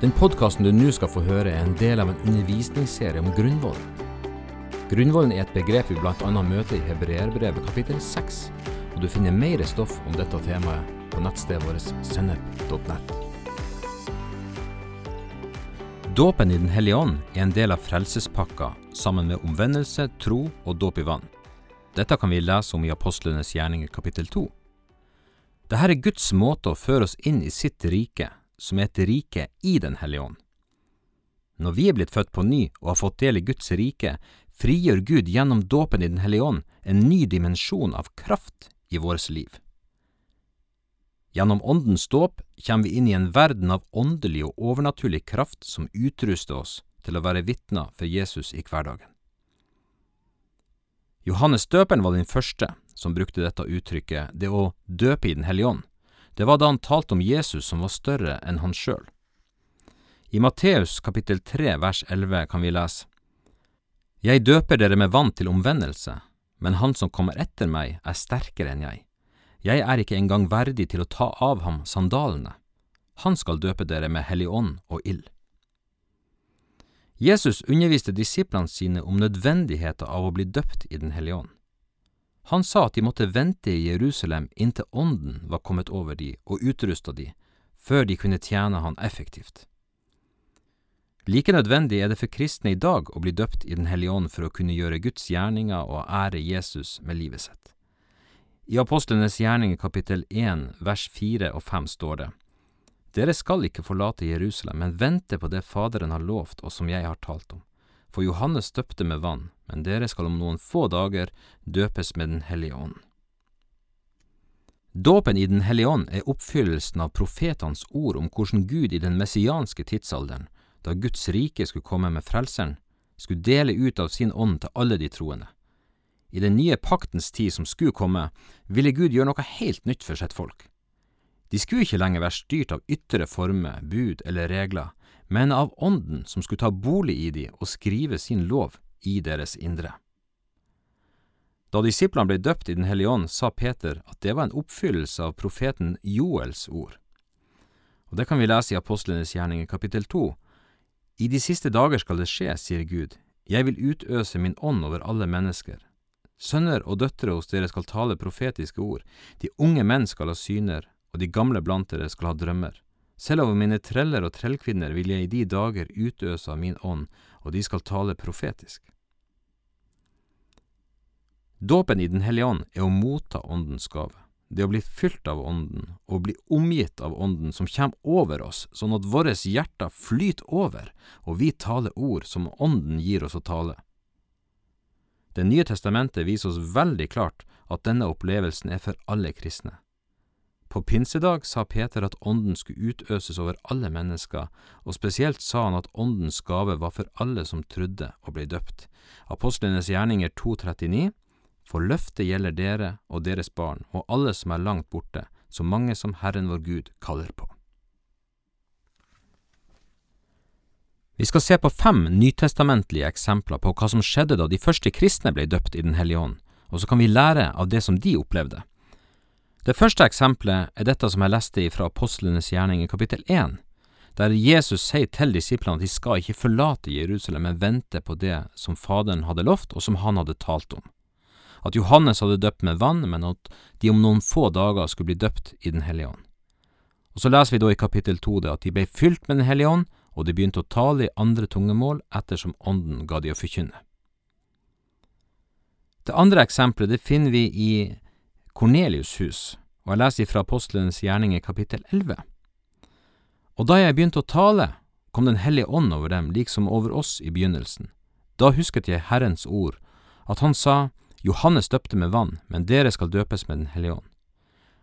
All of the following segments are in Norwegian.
Den podkasten du nå skal få høre, er en del av en undervisningsserie om grunnvollen. Grunnvollen er et begrep vi bl.a. møter i Hebreerbrevet kapittel 6, og du finner mer stoff om dette temaet på nettstedet vårt sennep.nett. Dåpen i Den hellige ånd er en del av frelsespakka sammen med omvendelse, tro og dåp i vann. Dette kan vi lese om i Apostlenes gjerninger kapittel 2. Dette er Guds måte å føre oss inn i sitt rike som er et rike i Den hellige ånd. Når vi er blitt født på ny og har fått del i Guds rike, frigjør Gud gjennom dåpen i Den hellige ånd en ny dimensjon av kraft i vårt liv. Gjennom Åndens dåp kommer vi inn i en verden av åndelig og overnaturlig kraft som utruster oss til å være vitner for Jesus i hverdagen. Johannes døperen var den første som brukte dette uttrykket, det å døpe i Den hellige ånd. Det var da han talte om Jesus som var større enn han sjøl. I Matteus kapittel 3 vers 11 kan vi lese Jeg døper dere med vann til omvendelse, men han som kommer etter meg er sterkere enn jeg. Jeg er ikke engang verdig til å ta av ham sandalene. Han skal døpe dere med Hellig ånd og ild. Jesus underviste disiplene sine om nødvendigheten av å bli døpt i Den hellige ånd. Han sa at de måtte vente i Jerusalem inntil Ånden var kommet over de og utrusta de, før de kunne tjene Han effektivt. Like nødvendig er det for kristne i dag å bli døpt i Den hellige ånd for å kunne gjøre Guds gjerninger og ære Jesus med livet sitt. I Apostlenes gjerninger kapittel 1 vers 4 og 5 står det, Dere skal ikke forlate Jerusalem, men vente på det Faderen har lovt og som jeg har talt om. For Johannes døpte med vann, men dere skal om noen få dager døpes med Den hellige ånd. Dåpen i Den hellige ånd er oppfyllelsen av profetenes ord om hvordan Gud i den messianske tidsalderen, da Guds rike skulle komme med Frelseren, skulle dele ut av sin ånd til alle de troende. I den nye paktens tid som skulle komme, ville Gud gjøre noe helt nytt for sitt folk. De skulle ikke lenger være styrt av ytre former, bud eller regler, men av Ånden som skulle ta bolig i de og skrive sin lov i deres indre. Da disiplene ble døpt i Den hellige ånd, sa Peter at det var en oppfyllelse av profeten Joels ord. Og Det kan vi lese i Apostlenes gjerninger kapittel to. I de siste dager skal det skje, sier Gud, jeg vil utøse min ånd over alle mennesker. Sønner og døtre hos dere skal tale profetiske ord, de unge menn skal ha syner, og de gamle blant dere skal ha drømmer. Selv over mine treller og trellkvinner vil jeg i de dager utøse av min ånd, og de skal tale profetisk. Dåpen i Den hellige ånd er å motta Åndens gave. Det å bli fylt av Ånden og bli omgitt av Ånden som kommer over oss, sånn at våre hjerter flyter over og vi taler ord som Ånden gir oss å tale. Det nye testamentet viser oss veldig klart at denne opplevelsen er for alle kristne. På pinsedag sa Peter at Ånden skulle utøses over alle mennesker, og spesielt sa han at Åndens gave var for alle som trodde og ble døpt. Apostlenes gjerninger 2.39 For løftet gjelder dere og deres barn og alle som er langt borte, så mange som Herren vår Gud kaller på. Vi skal se på fem nytestamentlige eksempler på hva som skjedde da de første kristne ble døpt i Den hellige ånd, og så kan vi lære av det som de opplevde. Det første eksempelet er dette som jeg leste fra Apostlenes gjerning i kapittel 1, der Jesus sier til disiplene at de skal ikke forlate Jerusalem, men vente på det som Faderen hadde lovt, og som han hadde talt om. At Johannes hadde døpt med vann, men at de om noen få dager skulle bli døpt i Den hellige ånd. Og Så leser vi da i kapittel 2 det at de ble fylt med Den hellige ånd, og de begynte å tale i andre tungemål ettersom Ånden ga de å forkynne. Det andre eksempelet det finner vi i Kornelius' hus, og jeg leser fra Apostlenes gjerninger kapittel 11. Og da jeg begynte å tale, kom Den hellige ånd over dem, liksom over oss i begynnelsen. Da husket jeg Herrens ord, at han sa, Johannes døpte med vann, men dere skal døpes med Den hellige ånd.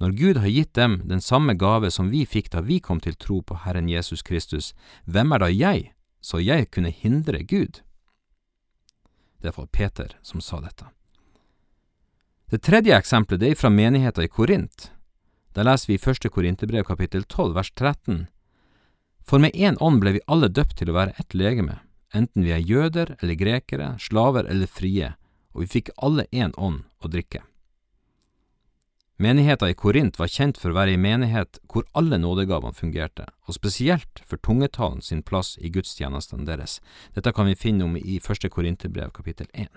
Når Gud har gitt dem den samme gave som vi fikk da vi kom til tro på Herren Jesus Kristus, hvem er da jeg, så jeg kunne hindre Gud? Det var Peter som sa dette. Det tredje eksempelet det er fra menigheten i Korint. Der leser vi i første Korinterbrev kapittel 12 vers 13. For med én ånd ble vi alle døpt til å være ett legeme, enten vi er jøder eller grekere, slaver eller frie, og vi fikk alle én ånd å drikke. Menigheten i Korint var kjent for å være ei menighet hvor alle nådegavene fungerte, og spesielt for tungetalen sin plass i gudstjenestene deres. Dette kan vi finne om i første Korinterbrev kapittel 1.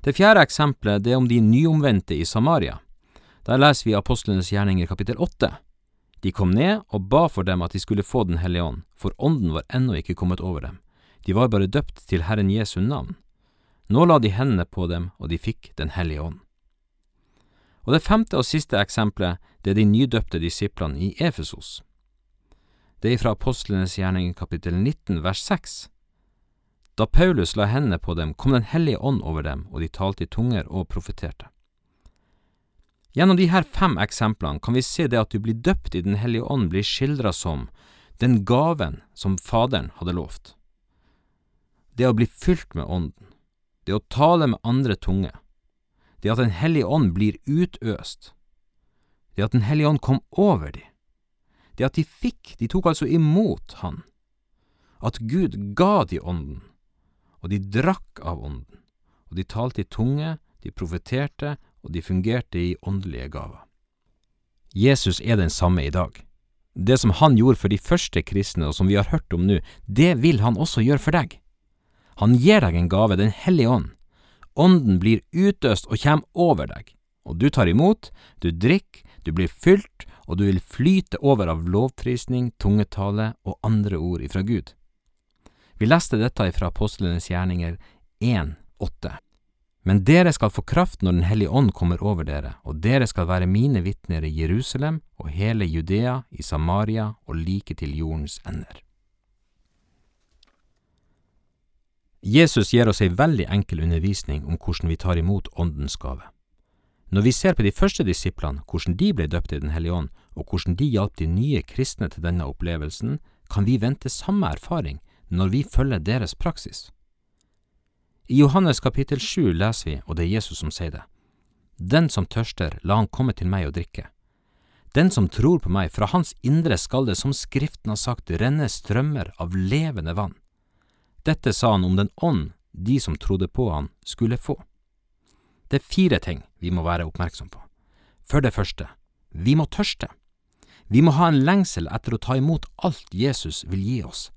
Det fjerde eksempelet det er om de nyomvendte i Samaria. Der leser vi Apostlenes gjerninger kapittel 8. De kom ned og ba for dem at de skulle få Den hellige ånd, for ånden var ennå ikke kommet over dem. De var bare døpt til Herren Jesu navn. Nå la de hendene på dem, og de fikk Den hellige ånd. Og det femte og siste eksempelet, det er de nydøpte disiplene i Efesos. Det er fra Apostlenes gjerning kapittel 19 vers 6. Da Paulus la hendene på dem, kom Den hellige ånd over dem, og de talte i tunger og profeterte. Gjennom de her fem eksemplene kan vi se det at du blir døpt i Den hellige ånd blir skildra som den gaven som Faderen hadde lovt. Det å bli fylt med Ånden, det å tale med andre tunge, det at Den hellige ånd blir utøst, det at Den hellige ånd kom over dem, det at de fikk, de tok altså imot Han, at Gud ga de Ånden, og de drakk av Ånden, og de talte i tunge, de profeterte, og de fungerte i åndelige gaver. Jesus er den samme i dag. Det som han gjorde for de første kristne, og som vi har hørt om nå, det vil han også gjøre for deg. Han gir deg en gave, Den hellige ånd, Ånden blir utøst og kommer over deg, og du tar imot, du drikker, du blir fylt, og du vil flyte over av lovprisning, tungetale og andre ord ifra Gud. Vi leste dette ifra Apostlenes gjerninger 1,8. Men dere skal få kraft når Den hellige ånd kommer over dere, og dere skal være mine vitner i Jerusalem og hele Judea, i Samaria og like til jordens ender. Jesus gir oss ei veldig enkel undervisning om hvordan vi tar imot Åndens gave. Når vi ser på de første disiplene, hvordan de ble døpt i Den hellige ånd, og hvordan de hjalp de nye kristne til denne opplevelsen, kan vi vente samme erfaring når vi følger deres praksis. I Johannes kapittel 7 leser vi, og det er Jesus som sier det, Den som tørster, la han komme til meg og drikke. Den som tror på meg, fra hans indre skal det, som Skriften har sagt, renne strømmer av levende vann. Dette sa han om den ånd de som trodde på han, skulle få. Det er fire ting vi må være oppmerksom på. For det første, vi må tørste. Vi må ha en lengsel etter å ta imot alt Jesus vil gi oss.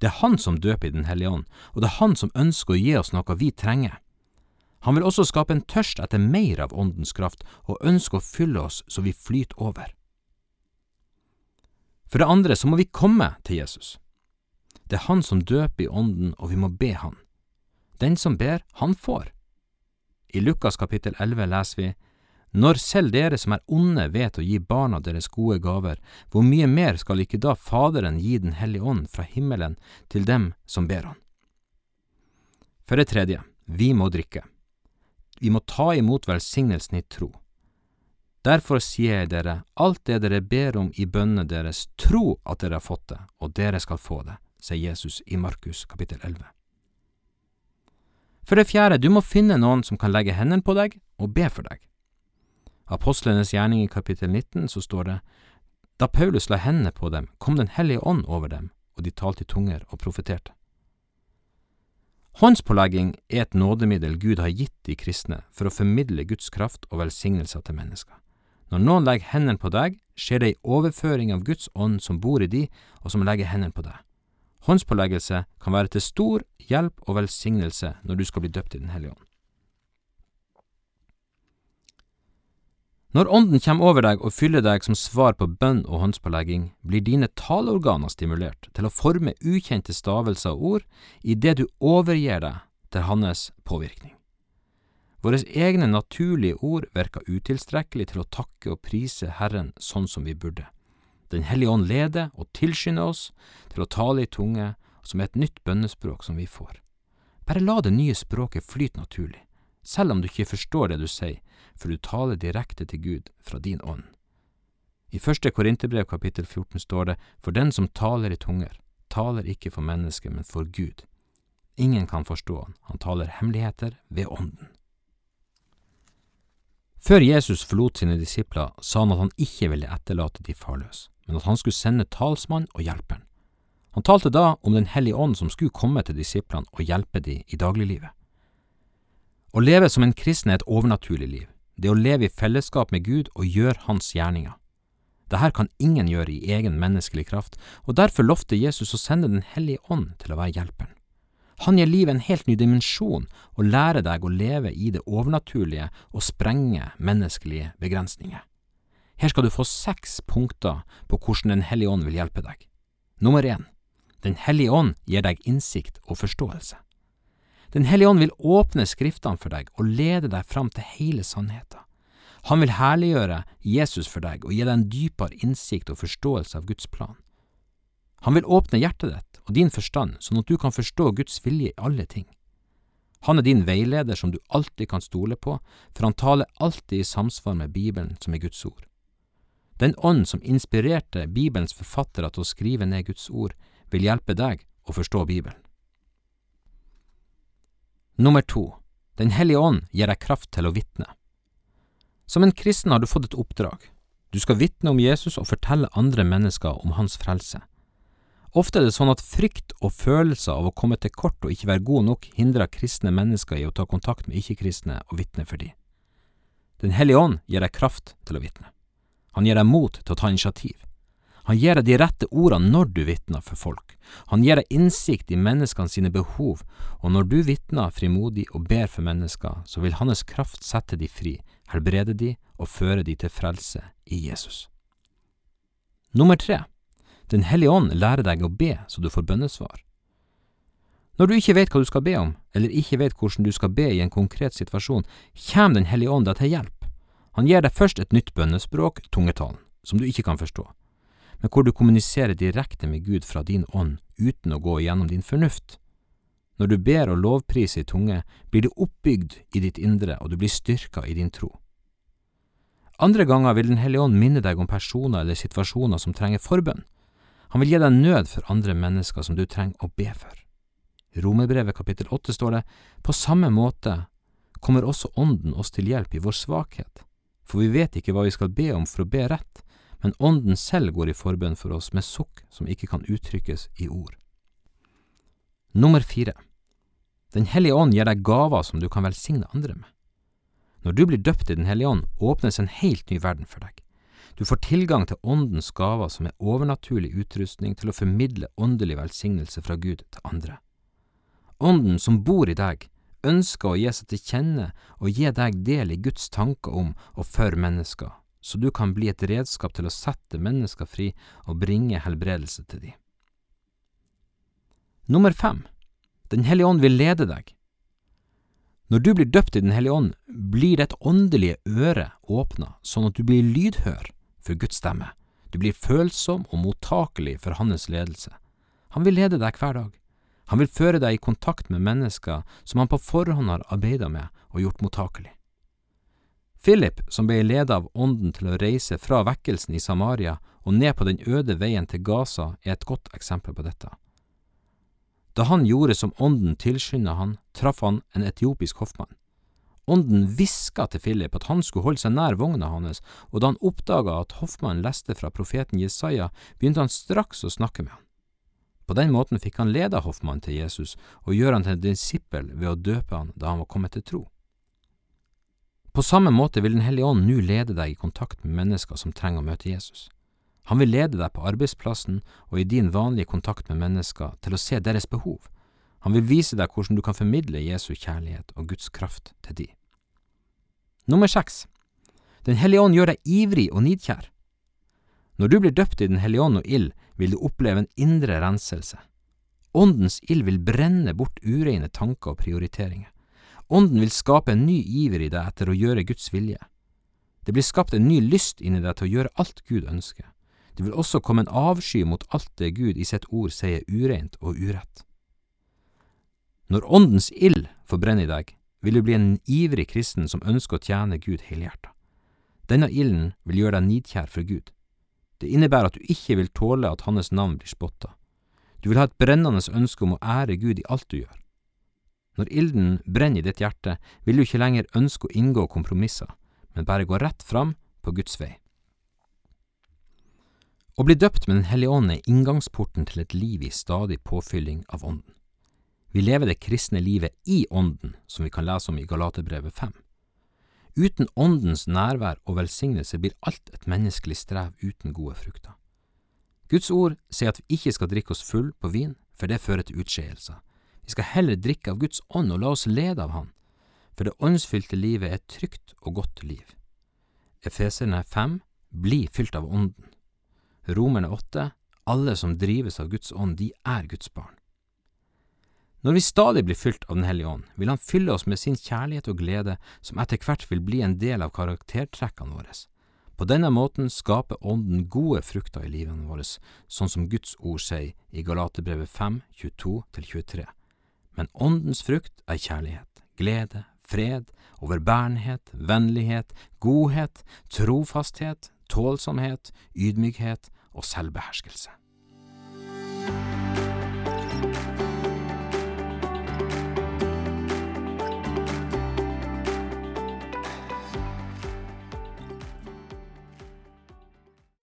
Det er Han som døper i Den hellige ånd, og det er Han som ønsker å gi oss noe vi trenger. Han vil også skape en tørst etter mer av Åndens kraft, og ønsker å fylle oss så vi flyter over. For det andre så må vi komme til Jesus. Det er Han som døper i Ånden, og vi må be Han. Den som ber, han får. I Lukas kapittel 11 leser vi, Når selv dere som er onde vet å gi barna deres gode gaver, hvor mye mer skal ikke da Faderen gi Den hellige ånd fra himmelen til dem som ber Han? For det tredje, vi må drikke. Vi må ta imot velsignelsen i tro. Derfor sier jeg dere, alt det dere ber om i bønnene deres, tro at dere har fått det, og dere skal få det sier Jesus i Markus kapittel 11. For det fjerde, du må finne noen som kan legge hendene på deg og be for deg. Apostlenes gjerning i kapittel 19 så står det, da Paulus la hendene på dem, kom Den hellige ånd over dem, og de talte i tunger og profeterte. Håndspålegging er et nådemiddel Gud har gitt de kristne for å formidle Guds kraft og velsignelser til mennesker. Når noen legger hendene på deg, skjer det ei overføring av Guds ånd som bor i de, og som legger hendene på deg. Håndspåleggelse kan være til stor hjelp og velsignelse når du skal bli døpt i Den hellige ånd. Når Ånden kommer over deg og fyller deg som svar på bønn og håndspålegging, blir dine taleorganer stimulert til å forme ukjente stavelser og ord idet du overgir deg til hans påvirkning. Våre egne naturlige ord virker utilstrekkelig til å takke og prise Herren sånn som vi burde. Den hellige ånd leder og tilskynder oss til å tale i tunge, som er et nytt bønnespråk som vi får. Bare la det nye språket flyte naturlig, selv om du ikke forstår det du sier, for du taler direkte til Gud fra din ånd. I første Korinterbrev kapittel 14 står det, For den som taler i tunger, taler ikke for mennesket, men for Gud. Ingen kan forstå han, han taler hemmeligheter ved ånden. Før Jesus forlot sine disipler, sa han at han ikke ville etterlate de farløse men at han skulle sende talsmann og hjelperen. Han talte da om Den hellige ånd som skulle komme til disiplene og hjelpe de i dagliglivet. Å leve som en kristen er et overnaturlig liv. det å leve i fellesskap med Gud og gjøre Hans gjerninger. Dette kan ingen gjøre i egen menneskelig kraft, og derfor lovte Jesus å sende Den hellige ånd til å være hjelperen. Han gir livet en helt ny dimensjon og lærer deg å leve i det overnaturlige og sprenge menneskelige begrensninger. Her skal du få seks punkter på hvordan Den hellige ånd vil hjelpe deg. Nummer én. Den hellige ånd gir deg innsikt og forståelse. Den hellige ånd vil åpne Skriftene for deg og lede deg fram til hele sannheten. Han vil herliggjøre Jesus for deg og gi deg en dypere innsikt og forståelse av Guds plan. Han vil åpne hjertet ditt og din forstand sånn at du kan forstå Guds vilje i alle ting. Han er din veileder som du alltid kan stole på, for han taler alltid i samsvar med Bibelen som er Guds ord. Den ånd som inspirerte Bibelens forfattere til å skrive ned Guds ord, vil hjelpe deg å forstå Bibelen. Nummer to. Den hellige ånd gir deg kraft til å vitne. Som en kristen har du fått et oppdrag. Du skal vitne om Jesus og fortelle andre mennesker om hans frelse. Ofte er det sånn at frykt og følelser av å komme til kort og ikke være god nok hindrer kristne mennesker i å ta kontakt med ikke-kristne og vitne for dem. Den hellige ånd gir deg kraft til å vitne. Han gir deg mot til å ta initiativ. Han gir deg de rette ordene når du vitner for folk. Han gir deg innsikt i menneskene sine behov, og når du vitner frimodig og ber for mennesker, så vil hans kraft sette de fri, helbrede de og føre de til frelse i Jesus. Nummer tre. Den hellige ånd lærer deg å be så du får bønnesvar. Når du ikke vet hva du skal be om, eller ikke vet hvordan du skal be i en konkret situasjon, kommer Den hellige ånd deg til hjelp. Han gir deg først et nytt bønnespråk, tungetalen, som du ikke kan forstå men hvor du kommuniserer direkte med Gud fra din ånd uten å gå igjennom din fornuft. Når du ber og lovpriser i tunge, blir du oppbygd i ditt indre, og du blir styrka i din tro. Andre ganger vil Den hellige ånd minne deg om personer eller situasjoner som trenger forbønn. Han vil gi deg nød for andre mennesker som du trenger å be for. I Romerbrevet kapittel åtte står det, på samme måte kommer også Ånden oss til hjelp i vår svakhet, for vi vet ikke hva vi skal be om for å be rett, men Ånden selv går i forbønn for oss med sukk som ikke kan uttrykkes i ord. Nummer fire. Den hellige ånd gir deg gaver som du kan velsigne andre med. Når du blir døpt i Den hellige ånd, åpnes en helt ny verden for deg. Du får tilgang til Åndens gaver som er overnaturlig utrustning til å formidle åndelig velsignelse fra Gud til andre. Ånden som bor i deg, ønsker å gi seg til kjenne og gi deg del i Guds tanker om og for mennesker, så du kan bli et redskap til å sette mennesker fri og bringe helbredelse til dem. Nummer fem. Den hellige ånd vil lede deg. Når du blir døpt i Den hellige ånd, blir ditt åndelige øre åpna, sånn at du blir lydhør for Guds stemme. Du blir følsom og mottakelig for Hans ledelse. Han vil lede deg hver dag. Han vil føre deg i kontakt med mennesker som han på forhånd har arbeidet med og gjort mottakelig. Philip, som ble ledet av Ånden til å reise fra vekkelsen i Samaria og ned på den øde veien til Gaza, er et godt eksempel på dette. Da han gjorde som Ånden tilskynda han, traff han en etiopisk hoffmann. Ånden hviska til Philip at han skulle holde seg nær vogna hans, og da han oppdaga at hoffmannen leste fra profeten Jesaja, begynte han straks å snakke med han. På den måten fikk han leda hoffmannen til Jesus og gjøre han til en disippel ved å døpe han da han var kommet til tro. På samme måte vil Den hellige ånd nå lede deg i kontakt med mennesker som trenger å møte Jesus. Han vil lede deg på arbeidsplassen og i din vanlige kontakt med mennesker til å se deres behov. Han vil vise deg hvordan du kan formidle Jesu kjærlighet og Guds kraft til de. Nummer seks. Den hellige ånd gjør deg ivrig og nidkjær. Når du blir døpt i Den hellige ånd og ild, vil du oppleve en indre renselse. Åndens ild vil brenne bort ureine tanker og prioriteringer. Ånden vil skape en ny iver i deg etter å gjøre Guds vilje. Det blir skapt en ny lyst inni deg til å gjøre alt Gud ønsker. Det vil også komme en avsky mot alt det Gud i sitt ord sier ureint og urett. Når Åndens ild forbrenner i deg, vil du bli en ivrig kristen som ønsker å tjene Gud helhjertet. Denne ilden vil gjøre deg nidkjær for Gud. Det innebærer at du ikke vil tåle at Hans navn blir spotta. Du vil ha et brennende ønske om å ære Gud i alt du gjør. Når ilden brenner i ditt hjerte, vil du ikke lenger ønske å inngå kompromisser, men bare gå rett fram på Guds vei. Å bli døpt med Den hellige ånd er inngangsporten til et liv i stadig påfylling av Ånden. Vi lever det kristne livet i Ånden, som vi kan lese om i Galaterbrevet 5. Uten Åndens nærvær og velsignelse blir alt et menneskelig strev uten gode frukter. Guds ord sier at vi ikke skal drikke oss full på vin, for det fører til utskeielser. Vi skal heller drikke av Guds ånd og la oss lede av Han, for det åndsfylte livet er et trygt og godt liv. Efeserne 5 Bli fylt av Ånden. Romerne 8 Alle som drives av Guds ånd, de er Guds barn. Når vi stadig blir fylt av Den hellige ånd, vil Han fylle oss med sin kjærlighet og glede, som etter hvert vil bli en del av karaktertrekkene våre. På denne måten skaper Ånden gode frukter i livene våre, sånn som Guds ord sier i Galaterbrevet 5, 22–23. Men Åndens frukt er kjærlighet, glede, fred, overbærenhet, vennlighet, godhet, trofasthet, tålsomhet, ydmykhet og selvbeherskelse.